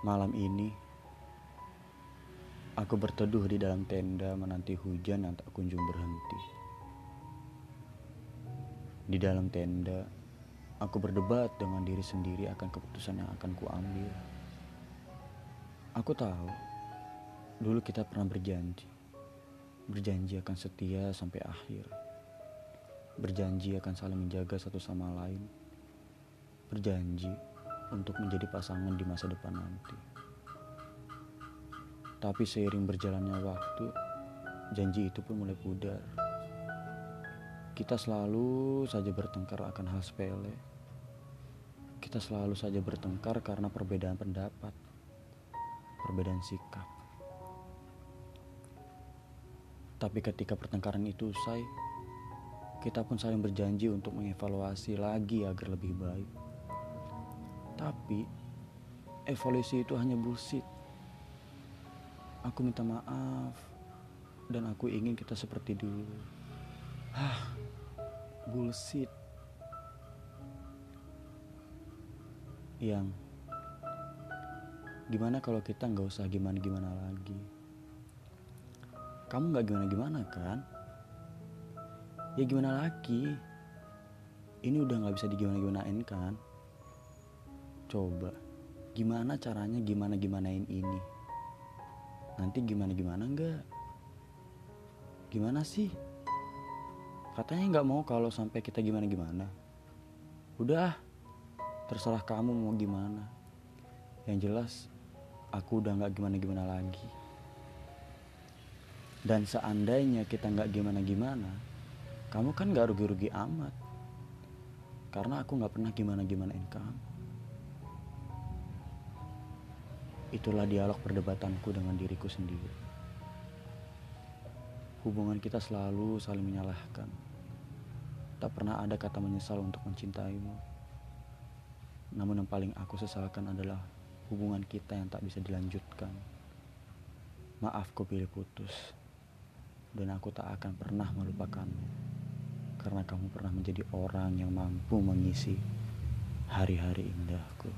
Malam ini, aku berteduh di dalam tenda menanti hujan yang tak kunjung berhenti. Di dalam tenda, aku berdebat dengan diri sendiri akan keputusan yang akan kuambil. Aku tahu, dulu kita pernah berjanji. Berjanji akan setia sampai akhir. Berjanji akan saling menjaga satu sama lain. Berjanji untuk menjadi pasangan di masa depan nanti. Tapi seiring berjalannya waktu, janji itu pun mulai pudar. Kita selalu saja bertengkar akan hal sepele. Kita selalu saja bertengkar karena perbedaan pendapat, perbedaan sikap. Tapi ketika pertengkaran itu usai, kita pun saling berjanji untuk mengevaluasi lagi agar lebih baik. Tapi evolusi itu hanya bullshit. Aku minta maaf dan aku ingin kita seperti dulu. Hah, bullshit. Yang gimana kalau kita nggak usah gimana-gimana lagi? Kamu nggak gimana-gimana kan? Ya gimana lagi? Ini udah nggak bisa digimana-gimanain kan? Coba, gimana caranya gimana-gimanain ini? Nanti gimana-gimana enggak? Gimana sih? Katanya nggak mau kalau sampai kita gimana-gimana. Udah, terserah kamu mau gimana. Yang jelas, aku udah nggak gimana-gimana lagi. Dan seandainya kita nggak gimana-gimana, kamu kan nggak rugi-rugi amat. Karena aku nggak pernah gimana-gimanain kamu. Itulah dialog perdebatanku dengan diriku sendiri. Hubungan kita selalu saling menyalahkan. Tak pernah ada kata menyesal untuk mencintaimu. Namun yang paling aku sesalkan adalah hubungan kita yang tak bisa dilanjutkan. Maaf kau pilih putus. Dan aku tak akan pernah melupakanmu. Karena kamu pernah menjadi orang yang mampu mengisi hari-hari indahku.